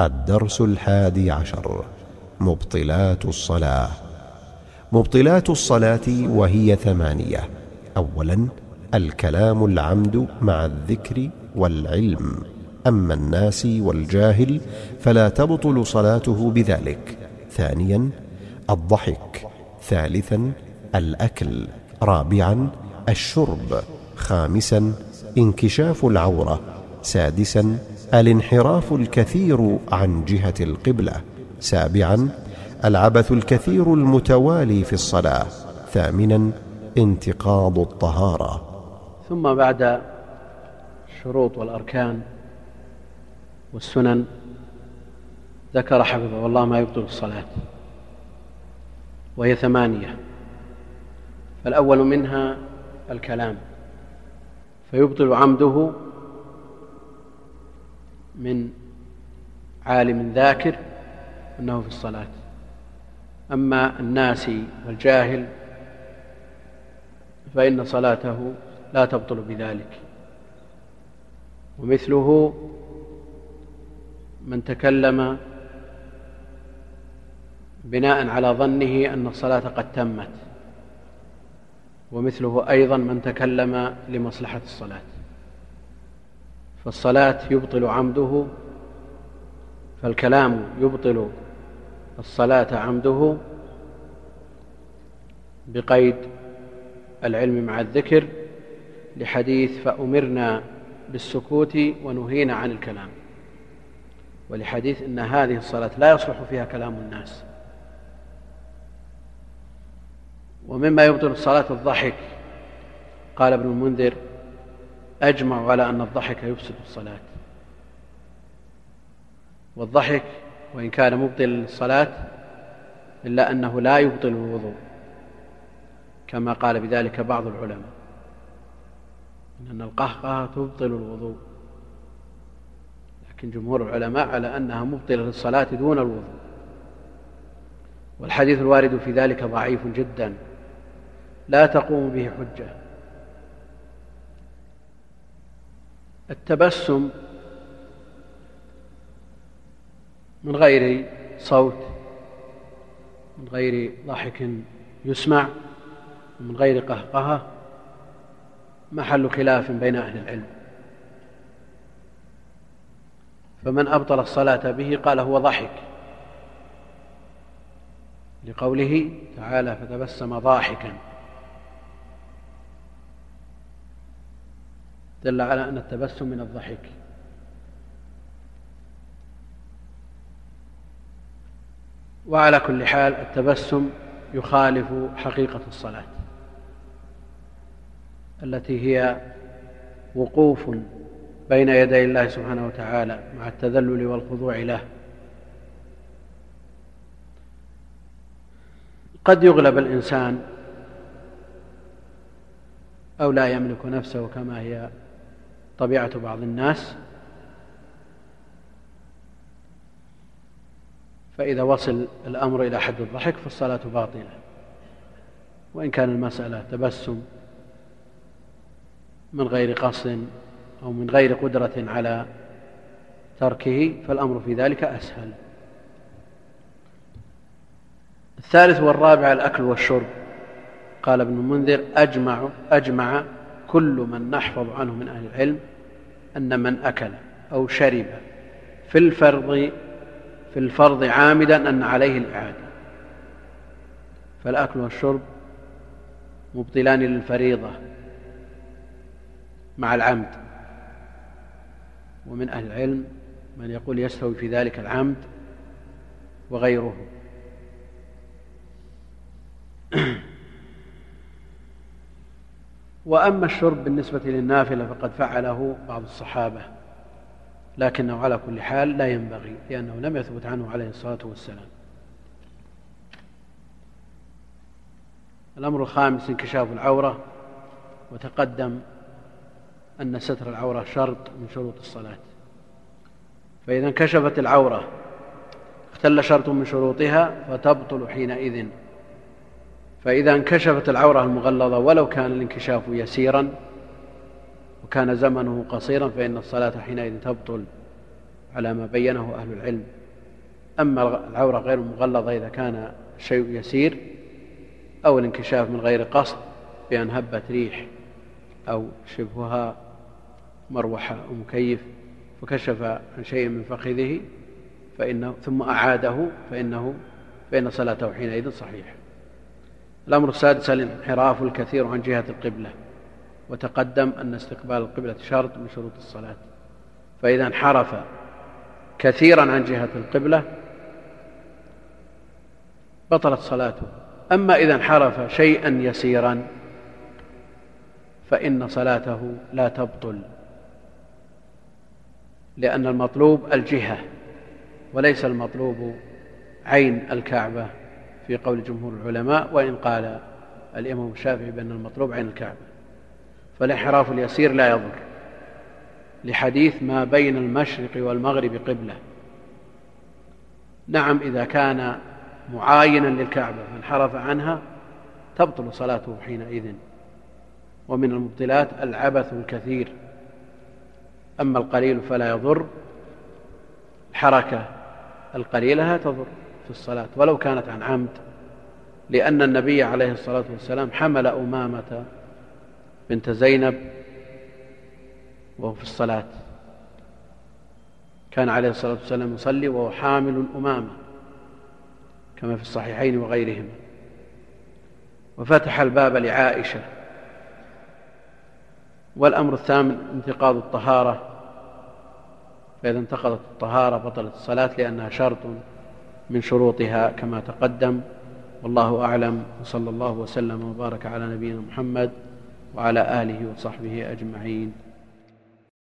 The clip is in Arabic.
الدرس الحادي عشر مبطلات الصلاة. مبطلات الصلاة وهي ثمانية. أولا الكلام العمد مع الذكر والعلم. أما الناس والجاهل فلا تبطل صلاته بذلك. ثانيا الضحك. ثالثا الأكل. رابعا الشرب. خامسا انكشاف العورة. سادسا الانحراف الكثير عن جهة القبلة. سابعا العبث الكثير المتوالي في الصلاة. ثامنا انتقاض الطهارة. ثم بعد الشروط والأركان والسنن ذكر حفظه الله ما يبطل الصلاة وهي ثمانية. فالأول منها الكلام فيبطل عمده من عالم ذاكر أنه في الصلاة. أما الناسي والجاهل فإن صلاته لا تبطل بذلك. ومثله من تكلم بناء على ظنه أن الصلاة قد تمت. ومثله أيضا من تكلم لمصلحة الصلاة. فالصلاة يبطل عمده فالكلام يبطل الصلاة عمده بقيد العلم مع الذكر لحديث فأمرنا بالسكوت ونهينا عن الكلام ولحديث إن هذه الصلاة لا يصلح فيها كلام الناس. ومما يبطل الصلاة الضحك قال ابن المنذر أجمع على أن الضحك يفسد الصلاة. والضحك وإن كان مبطلا للصلاة إلا أنه لا يبطل الوضوء كما قال بذلك بعض العلماء إن القهقه تبطل الوضوء. لكن جمهور العلماء على أنها مبطلة للصلاة دون الوضوء. والحديث الوارد في ذلك ضعيف جدا لا تقوم به حجة. التبسم من غير صوت من غير ضحك يسمع ومن غير قهقهة محل خلاف بين أهل العلم. فمن أبطل الصلاة به قال هو ضحك. لقوله تعالى فتبسم ضاحكا. دل على أن التبسم من الضحك. وعلى كل حال التبسم يخالف حقيقة الصلاة التي هي وقوف بين يدي الله سبحانه وتعالى مع التذلل والخضوع له. قد يغلب الإنسان أو لا يملك نفسه كما هي طبيعة بعض الناس. فإذا وصل الأمر إلى حد الضحك فالصلاة باطلة. وإن كان المسألة تبسم من غير قصد أو من غير قدرة على تركه فالأمر في ذلك أسهل. الثالث والرابع الأكل والشرب. قال ابن المنذر أجمع أجمع كل من نحفظ عنه من أهل العلم أن من أكل أو شرب في الفرض في الفرض عامدا أن عليه الإعادة. فالأكل والشرب مبطلان للفريضة مع العمد. ومن أهل العلم من يقول يستوي في ذلك العمد وغيره. وأما الشرب بالنسبة للنافلة فقد فعله بعض الصحابة لكنه على كل حال لا ينبغي لأنه لم يثبت عنه عليه الصلاة والسلام. الأمر الخامس انكشاف العورة وتقدم أن ستر العورة شرط من شروط الصلاة. فإذا انكشفت العورة اختل شرط من شروطها فتبطل حينئذ. فإذا انكشفت العورة المغلظة ولو كان الانكشاف يسيرا وكان زمنه قصيرا فإن الصلاة حينئذ تبطل على ما بينه أهل العلم. أما العورة غير المغلظة إذا كان الشيء يسير أو الانكشاف من غير قصد بأن هبت ريح أو شبهها مروحة أو مكيف فكشف عن شيء من فخذه فإنه ثم أعاده فإنه فإن صلاته حينئذ صحيحة الأمر السادس الانحراف الكثير عن جهة القبلة. وتقدم أن استقبال القبلة شرط من شروط الصلاة. فإذا انحرف كثيرا عن جهة القبلة بطلت صلاته. أما إذا انحرف شيئا يسيرا فإن صلاته لا تبطل. لأن المطلوب الجهة وليس المطلوب عين الكعبة. في قول جمهور العلماء وإن قال الإمام الشافعي بأن المطلوب عين الكعبة فالانحراف اليسير لا يضر لحديث ما بين المشرق والمغرب قبلة. نعم إذا كان معاينا للكعبة فانحرف عنها تبطل صلاته حينئذ ومن المبطلات العبث الكثير. أما القليل فلا يضر الحركة القليلة لا تضر. في الصلاة ولو كانت عن عمد لأن النبي عليه الصلاة والسلام حمل أمامة بنت زينب وهو في الصلاة. كان عليه الصلاة والسلام يصلي وهو حامل أمامة كما في الصحيحين وغيرهما وفتح الباب لعائشة. والأمر الثامن انتقاض الطهارة. فإذا انتقضت الطهارة بطلت الصلاة لأنها شرط. من شروطها كما تقدم. والله أعلم. وصلى الله وسلم وبارك على نبينا محمد وعلى آله وصحبه أجمعين.